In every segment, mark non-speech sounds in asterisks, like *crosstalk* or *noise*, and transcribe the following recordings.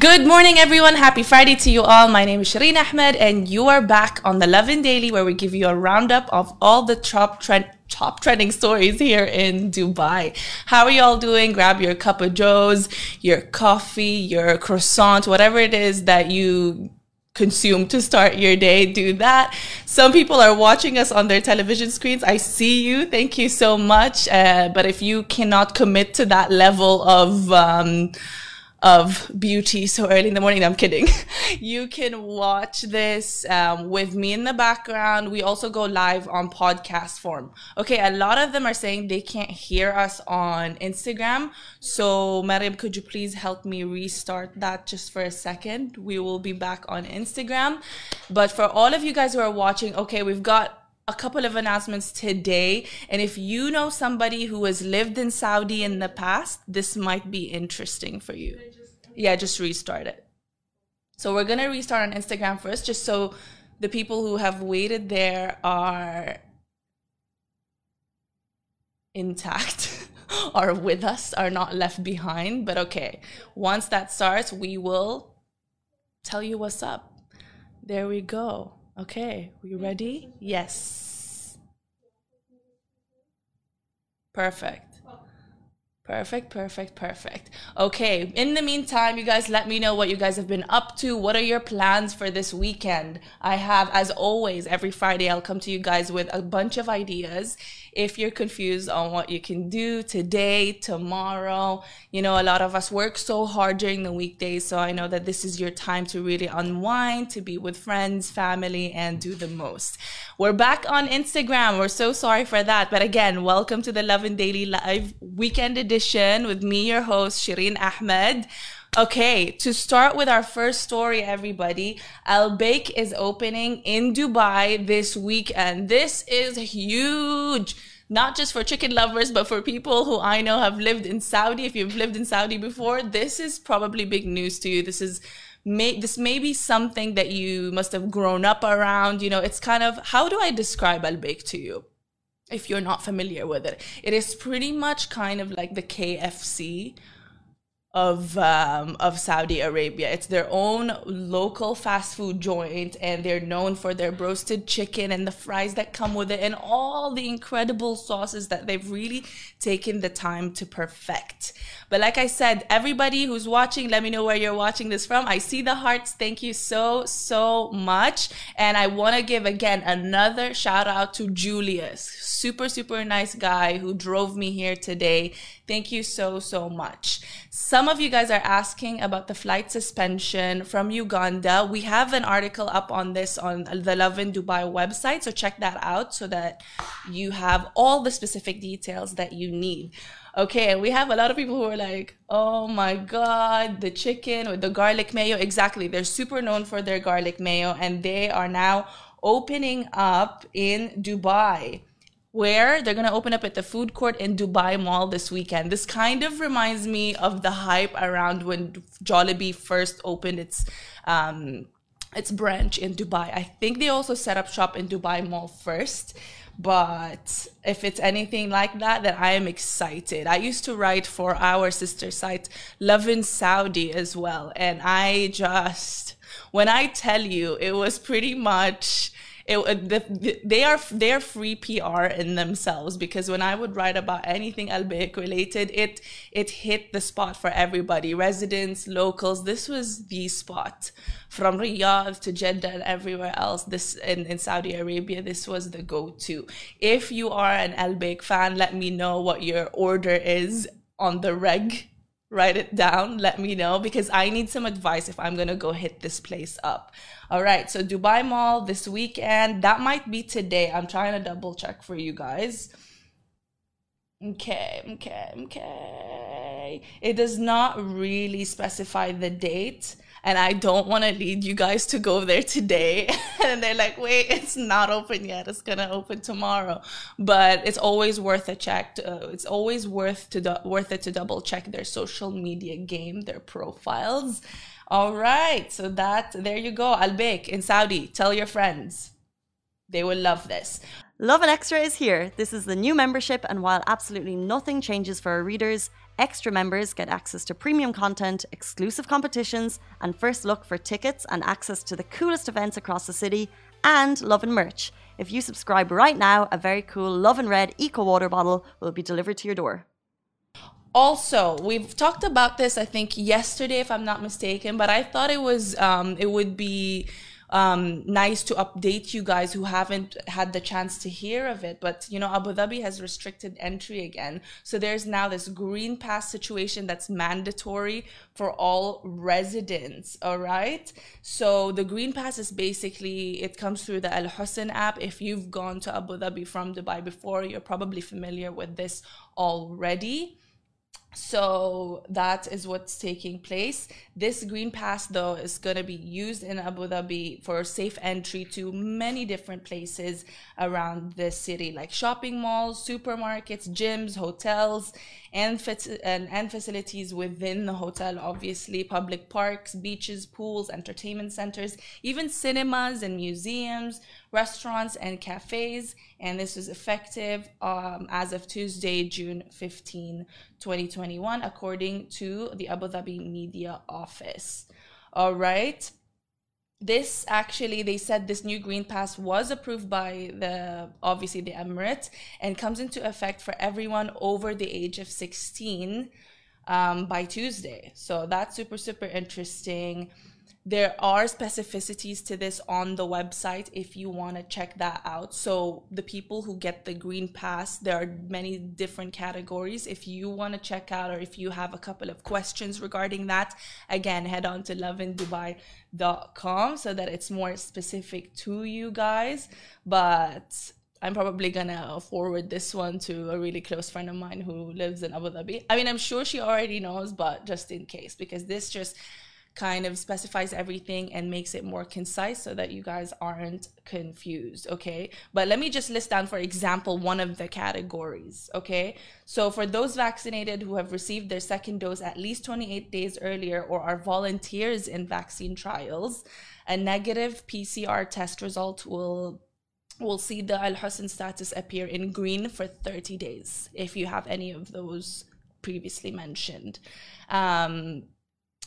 Good morning, everyone. Happy Friday to you all. My name is Shireen Ahmed, and you are back on the Lovin Daily, where we give you a roundup of all the top trend top trending stories here in Dubai. How are you all doing? Grab your cup of joes, your coffee, your croissant, whatever it is that you consume to start your day, do that. Some people are watching us on their television screens. I see you. Thank you so much. Uh, but if you cannot commit to that level of, um, of beauty so early in the morning. I'm kidding. *laughs* you can watch this um, with me in the background. We also go live on podcast form. Okay, a lot of them are saying they can't hear us on Instagram. So, Mariam, could you please help me restart that just for a second? We will be back on Instagram. But for all of you guys who are watching, okay, we've got a couple of announcements today. And if you know somebody who has lived in Saudi in the past, this might be interesting for you. Yeah, just restart it. So we're going to restart on Instagram first, just so the people who have waited there are intact. *laughs* are with us, are not left behind. But okay, once that starts, we will tell you what's up. There we go. Okay, we ready? Yes. Perfect. Perfect, perfect, perfect. Okay, in the meantime, you guys let me know what you guys have been up to. What are your plans for this weekend? I have, as always, every Friday, I'll come to you guys with a bunch of ideas if you're confused on what you can do today, tomorrow. You know, a lot of us work so hard during the weekdays, so I know that this is your time to really unwind, to be with friends, family, and do the most. We're back on Instagram. We're so sorry for that. But again, welcome to the Lovin Daily Live weekend edition with me, your host, Shireen Ahmed. Okay, to start with our first story, everybody, Al Baik is opening in Dubai this weekend. This is huge. Not just for chicken lovers, but for people who I know have lived in Saudi. If you've lived in Saudi before, this is probably big news to you. This is may this may be something that you must have grown up around. You know, it's kind of how do I describe Al Baik to you? If you're not familiar with it, it is pretty much kind of like the KFC of um, of Saudi Arabia. It's their own local fast food joint, and they're known for their roasted chicken and the fries that come with it, and all the incredible sauces that they've really taken the time to perfect. But like I said, everybody who's watching, let me know where you're watching this from. I see the hearts. Thank you so so much, and I want to give again another shout out to Julius, super super nice guy who drove me here today. Thank you so so much. Some of you guys are asking about the flight suspension from Uganda. We have an article up on this on the Lovin Dubai website, so check that out so that you have all the specific details that you need. Okay, and we have a lot of people who are like, oh my god, the chicken with the garlic mayo. Exactly, they're super known for their garlic mayo, and they are now opening up in Dubai where they're going to open up at the food court in Dubai Mall this weekend. This kind of reminds me of the hype around when Jollibee first opened its um, its branch in Dubai. I think they also set up shop in Dubai Mall first. But if it's anything like that, then I am excited. I used to write for our sister site, Lovin Saudi, as well. And I just, when I tell you, it was pretty much it, uh, the, they are they are free PR in themselves because when I would write about anything Al related, it it hit the spot for everybody, residents, locals. This was the spot from Riyadh to Jeddah and everywhere else. This in, in Saudi Arabia, this was the go-to. If you are an Al fan, let me know what your order is on the reg write it down let me know because i need some advice if i'm gonna go hit this place up. All right so dubai mall this weekend that might be today. I'm trying to double check for you guys. Okay, okay, okay. It does not really specify the date, and I don't want to lead you guys to go there today. *laughs* and they're like, wait, it's not open yet. It's gonna open tomorrow. But it's always worth a check. To, uh, it's always worth to do- worth it to double check their social media game, their profiles. All right, so that there you go. Al Baik in Saudi. Tell your friends. They will love this. Lovin Extra is here. This is the new membership, and while absolutely nothing changes for our readers, extra members get access to premium content, exclusive competitions, and first look for tickets and access to the coolest events across the city, and Lovin merch. If you subscribe right now, a very cool Lovin Red Eco Water bottle will be delivered to your door. Also, we've talked about this, I think, yesterday, if I'm not mistaken, but I thought it was, um, it would be um, nice to update you guys who haven't had the chance to hear of it. But, you know, Abu Dhabi has restricted entry again. So there's now this green pass situation that's mandatory for all residents. All right. So the green pass is basically, it comes through the Al Husn app. If you've gone to Abu Dhabi from Dubai before, you're probably familiar with this already so that is what's taking place. This green pass, though, is going to be used in Abu Dhabi for safe entry to many different places around the city, like shopping malls, supermarkets, gyms, hotels, and, and, and facilities within the hotel, obviously, public parks, beaches, pools, entertainment centers, even cinemas and museums, restaurants, and cafes. And this is effective um, as of Tuesday, June 15, 2021, according to the Abu Dhabi Media Office. All right this actually they said this new green pass was approved by the obviously the emirates and comes into effect for everyone over the age of 16 um, by tuesday so that's super super interesting there are specificities to this on the website if you want to check that out. So, the people who get the green pass, there are many different categories. If you want to check out or if you have a couple of questions regarding that, again, head on to lovindubai.com so that it's more specific to you guys. But I'm probably gonna forward this one to a really close friend of mine who lives in Abu Dhabi. I mean, I'm sure she already knows, but just in case, because this just kind of specifies everything and makes it more concise so that you guys aren't confused okay but let me just list down for example one of the categories okay so for those vaccinated who have received their second dose at least 28 days earlier or are volunteers in vaccine trials a negative pcr test result will will see the al husn status appear in green for 30 days if you have any of those previously mentioned um,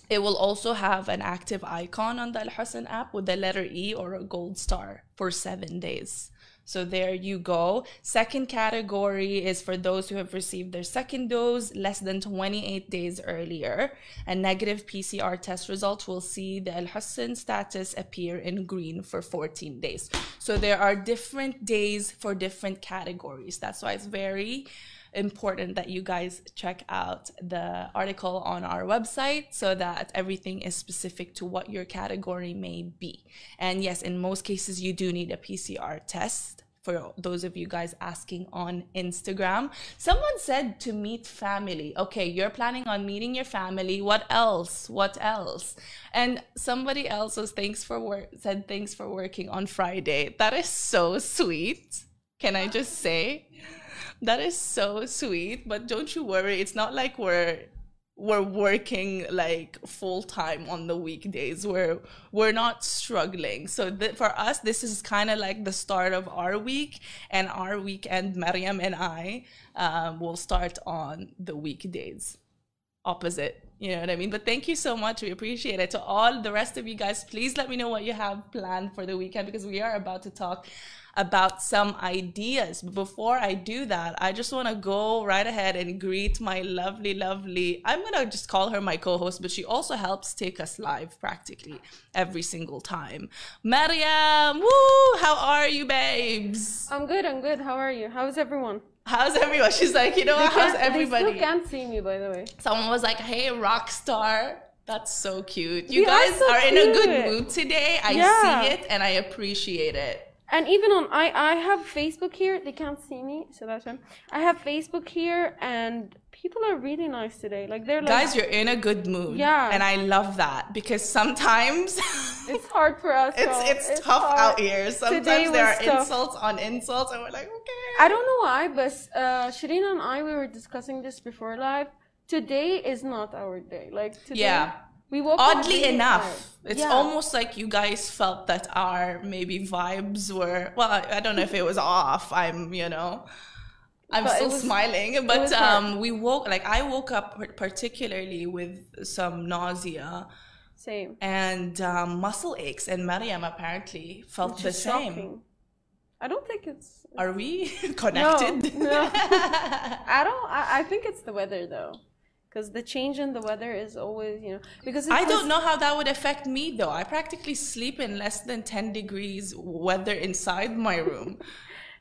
it will also have an active icon on the Al Husn app with the letter E or a gold star for seven days. So there you go. Second category is for those who have received their second dose less than 28 days earlier. A negative PCR test result will see the Al Husn status appear in green for 14 days. So there are different days for different categories. That's why it's very important that you guys check out the article on our website so that everything is specific to what your category may be. And yes, in most cases, you do need a PCR test for those of you guys asking on Instagram. Someone said to meet family. Okay, you're planning on meeting your family. What else? What else? And somebody else was thanks for work said thanks for working on Friday. That is so sweet. Can I just say? That is so sweet, but don't you worry. It's not like we're we're working like full time on the weekdays. We're we're not struggling. So th- for us, this is kind of like the start of our week, and our weekend, Mariam and I um, will start on the weekdays. Opposite, you know what I mean? But thank you so much. We appreciate it. To all the rest of you guys, please let me know what you have planned for the weekend because we are about to talk about some ideas. But before I do that, I just want to go right ahead and greet my lovely, lovely, I'm going to just call her my co host, but she also helps take us live practically every single time. Mariam, woo! How are you, babes? I'm good, I'm good. How are you? How's everyone? How's everyone? She's like, you know, they how's everybody? They still can't see me, by the way. Someone was like, hey, rock star. That's so cute. You we guys are, so are in a good mood today. I yeah. see it and I appreciate it And even on I I have Facebook here. They can't see me, so that's fine. I have Facebook here, and people are really nice today. Like they're like Guys, you're in a good mood. Yeah. And I love that because sometimes *laughs* it's hard for us. it's y'all. it's, tough hard. out here. Sometimes Today there are tough. insults on insults, and we're like, okay. I don't know why, but uh, Shireen and I we were discussing this before live. Today is not our day. Like today, Yeah. We woke Oddly enough, it's Yeah. almost like you guys felt that our maybe vibes were well. I, I don't know if it was off. I'm you know. I'm But still was- smiling, but um, we woke like I woke up particularly with some nausea same. and um, muscle aches, and Mariam apparently felt Which the same. shocking. I don't think it's. Are we *laughs* connected? no. *laughs* I don't. I, I think it's the weather though, because the change in the weather is always you know because I don't know how that would affect me though. I practically sleep in less than 10 degrees weather inside my room. *laughs*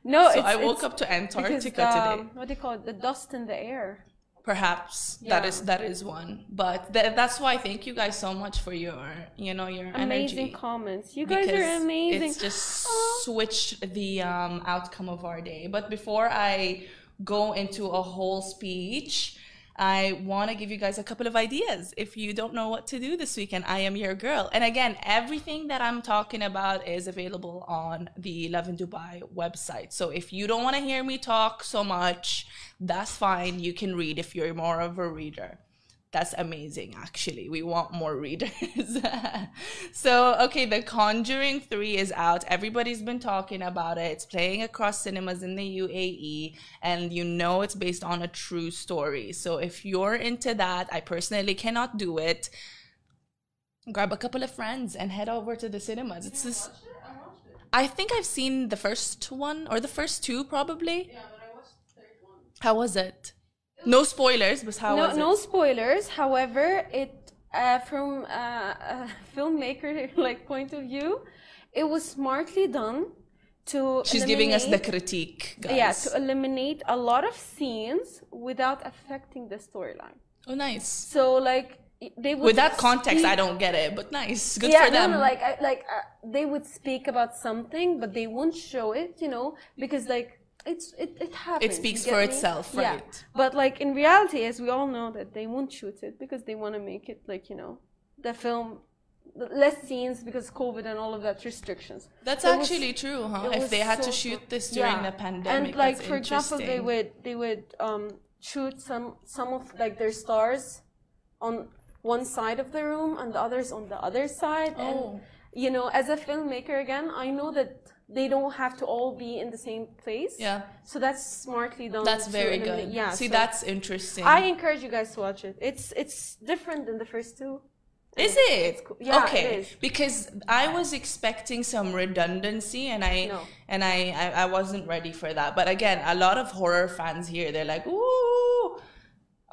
No, so it's, I woke up to because Antarctica the, today. What do you call it? The dust in the air. Perhaps that Yeah. is that is one. But th- that's why thank you guys so much for your, you know, your Amazing energy. comments. You guys are amazing. It's just Oh. switched the um, outcome of our day. But before I go into a whole speech, I want to give you guys a couple of ideas. If you don't know what to do this weekend, I am your girl. And again, everything that I'm talking about is available on the Lovin Dubai website. So if you don't want to hear me talk so much, that's fine. You can read if you're more of a reader. That's amazing, actually. We want more readers. *laughs* so, okay, The Conjuring 3 is out. Everybody's been talking about it. It's playing across cinemas in the UAE, and you know it's based on a true story. So, if you're into that, I personally cannot do it. Grab a couple of friends and head over to the cinemas. It's this. I think I've seen the first one or the first two, probably. yeah, but I watched the third one. How was it? No spoilers, but how no, was it? no spoilers. However, it uh, from uh, a filmmaker *laughs* like point of view, it was smartly done to. She's giving us the critique, guys. Yeah, to eliminate a lot of scenes without affecting the storyline. oh, nice. So like they would With that context, speak- I don't get it, but nice. Good yeah, for them. no, no, like I, like uh, they would speak about something, but they won't show it, you know, because like it's it it happens. speaks for me? itself, Yeah. right. But like in reality, as we all know, that they won't shoot it because they want to make it like you know, the film less scenes because COVID and all of that restrictions. That's So it was- actually true, huh? If they had to shoot this during Yeah. the pandemic, and like for example they would they would um shoot some some of like their stars on one side of the room and the others on the other side Oh. and you know as a filmmaker again i know that they don't have to all be in the same place Yeah. so that's smartly done That's very good. yeah See, so that's interesting. i encourage you guys to watch it it's it's different than the first two Is it? cool. Yeah, okay. is. Because I was expecting some redundancy and I No. and I, I I wasn't ready for that. But again, a lot of horror fans here, they're like, ooh.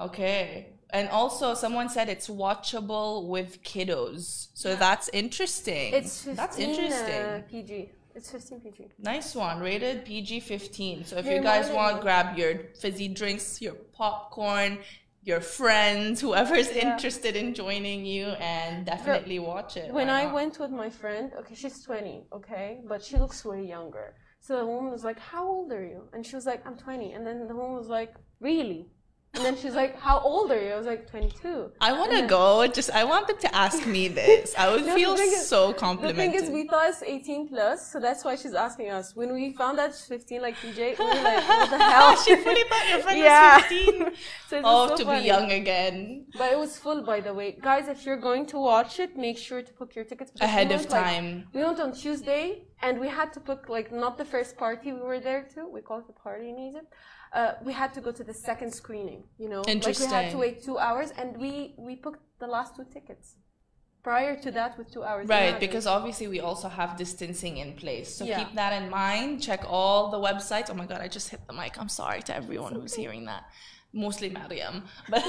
Okay. And also someone said it's watchable with kiddos. So that's interesting. it's 15 that's interesting. uh, pg it's 15 pg Nice one. Rated PG 15. So if you guys want, grab your fizzy drinks, your popcorn, your friends, *laughs* whoever's Yeah. interested in joining you, and definitely watch it. when I went with my friend, okay, she's 20, okay, but she looks way younger. So the woman was like, "How old are you?" And she was like, "I'm 20." And then the woman was like, "Really?" And then she's like, "How old are you?" I was like, "22." I want to go. Just I want them to ask me *laughs* this. I would No, feel is- so The thing complimented. is, we thought it's 18 plus, so that's why she's asking us. When we found out she's 15, like PJ, we were like, "What the *laughs* hell?" she fully thought your friend Yeah. was 15. *laughs* So oh, so to funny. be young again. But it was full, by the way, guys. If you're going to watch it, make sure to book your tickets we Ahead of went, like, time. we went on Tuesday, and we had to book like not the first party we were there to. We call it the party in Egypt. Uh, we had to go to the second screening. You know, like we had to wait two hours, and we we booked the last two tickets. Prior to that, with two hours. Right, because obviously we also have distancing in place. So Yeah. keep that in mind. Check all the websites. Oh my god, I just hit the mic. I'm sorry to everyone who's hearing that. Mostly Mariam. *laughs* But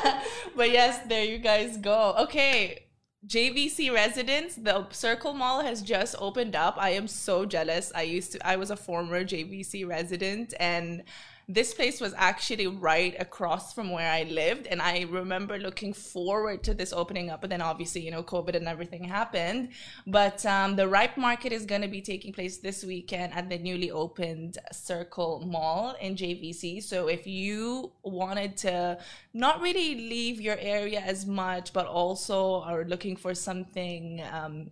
*laughs* but yes, there you guys go. Okay. JVC residents, the Circle Mall has just opened up. I am so jealous. I used to I was a former JVC resident and this place was actually right across from where I lived. And I remember looking forward to this opening up. But then obviously, you know, COVID and everything happened. But um, the Ripe Market is going to be taking place this weekend at the newly opened Circle Mall in JVC. So if you wanted to not really leave your area as much, but also are looking for something, um,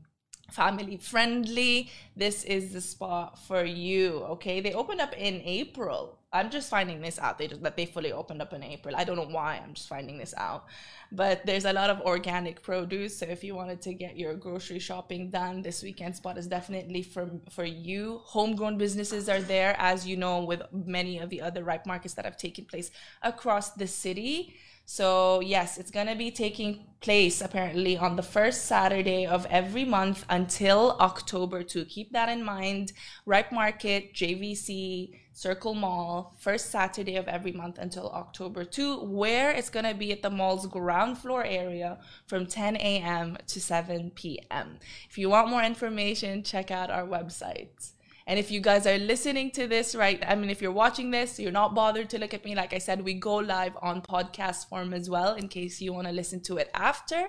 family friendly this is the spot for you okay? They opened up in april. I'm just finding this out. They just that they fully opened up in april. I don't know why i'm just finding this out. But there's a lot of organic produce so if you wanted to get your grocery shopping done this weekend spot is definitely for for you. Homegrown businesses are there as you know with many of the other ripe markets that have taken place across the city so, yes, it's going to be taking place apparently on the first Saturday of every month until October 2. Keep that in mind. Ripe Market, JVC, Circle Mall, first Saturday of every month until October 2, where it's going to be at the mall's ground floor area from 10 a.m. to 7 p.m. If you want more information, check out our website. And if you guys are listening to this, right, I mean, if you're watching this, you're not bothered to look at me. Like I said, we go live on podcast form as well in case you want to listen to it after.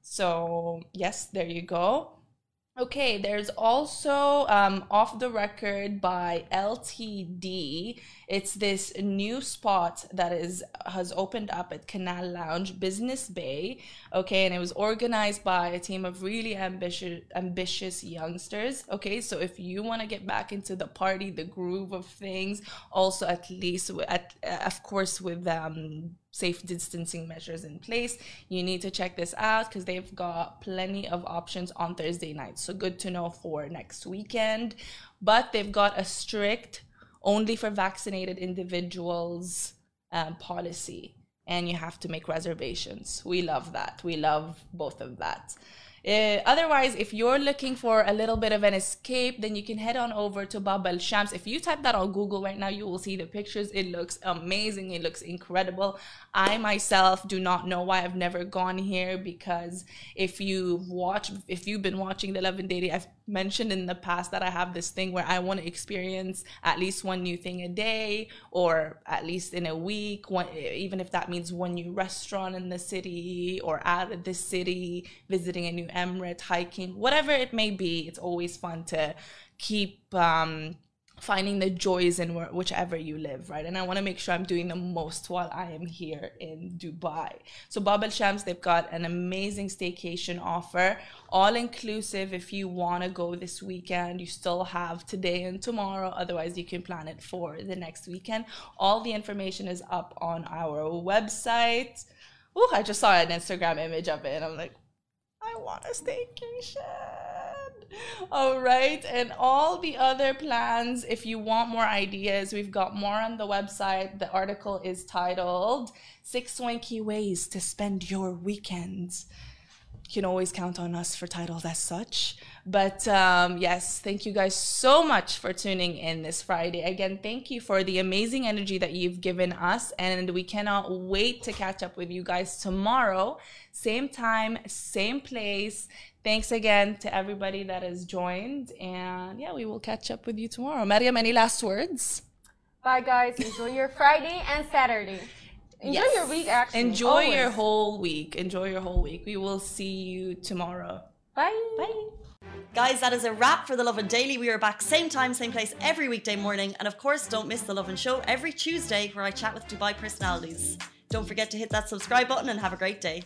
So, yes, there you go. Okay, there's also um, Off the Record by LTD. It's this new spot that is has opened up at Canal Lounge Business Bay. Okay, and it was organized by a team of really ambitious ambitious youngsters. Okay, so if you want to get back into the party, the groove of things, also at least at of course with um safe distancing measures in place. You need to check this out because they've got plenty of options on Thursday night. So good to know for next weekend. But they've got a strict only for vaccinated individuals um, policy. And you have to make reservations. We love that. We love both of that. Uh, otherwise, if you're looking for a little bit of an escape, then you can head on over to Bab al Shams. If you type that on Google right now, you will see the pictures. It looks amazing. It looks incredible. I myself do not know why I've never gone here because if you watch, if you've been watching the Lovin Daily, I've mentioned in the past that I have this thing where I want to experience at least one new thing a day or at least in a week, even if that means one new restaurant in the city or out of the city, visiting a new emirate, hiking, whatever it may be. It's always fun to keep um, finding the joys in whichever you live, right? And I want to make sure I'm doing the most while I am here in Dubai. So Bab al Shams, they've got an amazing staycation offer, all inclusive. If you want to go this weekend, you still have today and tomorrow. Otherwise, you can plan it for the next weekend. All the information is up on our website. Oh, I just saw an Instagram image of it, and I'm like, I want a staycation. All right. And all the other plans, if you want more ideas, we've got more on the website. The article is titled Six Swanky Ways to Spend Your Weekends. Can always count on us for titles as such. But um, yes, thank you guys so much for tuning in this Friday. Again, thank you for the amazing energy that you've given us. And we cannot wait to catch up with you guys tomorrow. Same time, same place. Thanks again to everybody that has joined. And yeah, we will catch up with you tomorrow. Mariam, any last words? Bye, guys. Enjoy your Friday and Saturday. Enjoy yes. your week, actually. Enjoy Always. your whole week. Enjoy your whole week. We will see you tomorrow. Bye. Bye. Guys, that is a wrap for the Lovin Daily. We are back same time, same place every weekday morning. And of course, don't miss the Lovin Show every Tuesday where I chat with Dubai personalities. Don't forget to hit that subscribe button and have a great day.